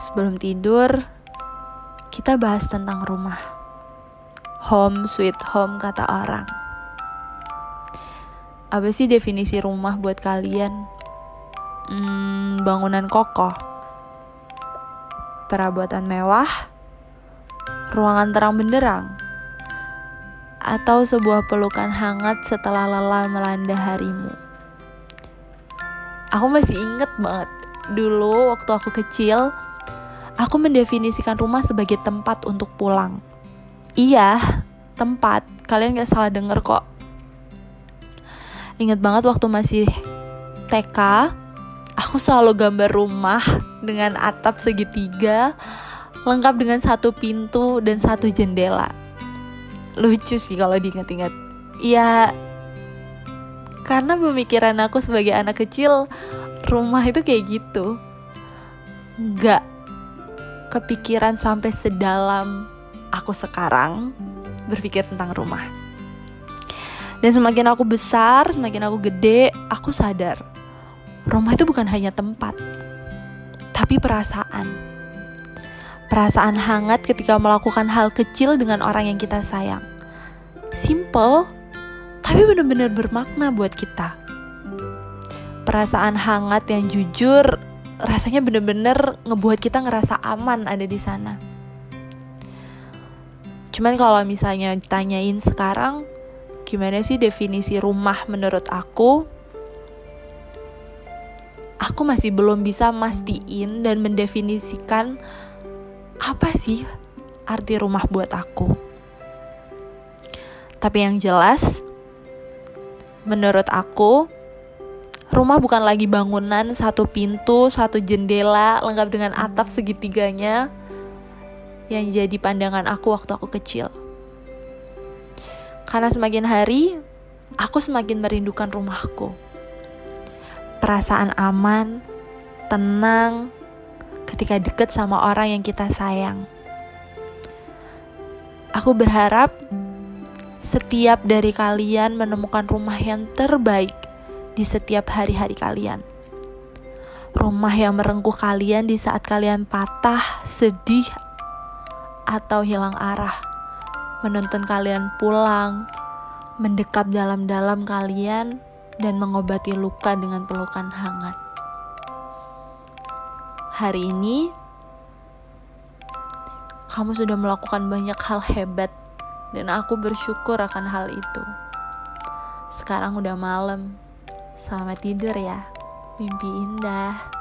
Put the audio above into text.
Sebelum tidur, kita bahas tentang rumah. Home sweet home kata orang. Apa sih definisi rumah buat kalian? Hmm, bangunan kokoh, perabotan mewah, ruangan terang benderang, atau sebuah pelukan hangat setelah lelah melanda harimu. Aku masih inget banget dulu waktu aku kecil, Aku mendefinisikan rumah sebagai tempat untuk pulang. Iya, tempat. Kalian gak salah denger kok. Ingat banget waktu masih TK, aku selalu gambar rumah dengan atap segitiga, lengkap dengan satu pintu dan satu jendela. Lucu sih kalau diingat-ingat. Ya, karena pemikiran aku sebagai anak kecil, rumah itu kayak gitu. Gak kepikiran sampai sedalam aku sekarang berpikir tentang rumah. Dan semakin aku besar, semakin aku gede, aku sadar rumah itu bukan hanya tempat, tapi perasaan. Perasaan hangat ketika melakukan hal kecil dengan orang yang kita sayang. Simple, tapi benar-benar bermakna buat kita. Perasaan hangat yang jujur rasanya bener-bener ngebuat kita ngerasa aman ada di sana. Cuman kalau misalnya ditanyain sekarang, gimana sih definisi rumah menurut aku? Aku masih belum bisa mastiin dan mendefinisikan apa sih arti rumah buat aku. Tapi yang jelas, menurut aku, Rumah bukan lagi bangunan satu pintu, satu jendela lengkap dengan atap segitiganya yang jadi pandangan aku waktu aku kecil. Karena semakin hari, aku semakin merindukan rumahku. Perasaan aman, tenang, ketika deket sama orang yang kita sayang. Aku berharap setiap dari kalian menemukan rumah yang terbaik di setiap hari-hari kalian. Rumah yang merengkuh kalian di saat kalian patah, sedih, atau hilang arah. Menuntun kalian pulang, mendekap dalam-dalam kalian, dan mengobati luka dengan pelukan hangat. Hari ini, kamu sudah melakukan banyak hal hebat, dan aku bersyukur akan hal itu. Sekarang udah malam, Selamat tidur ya. Mimpi indah.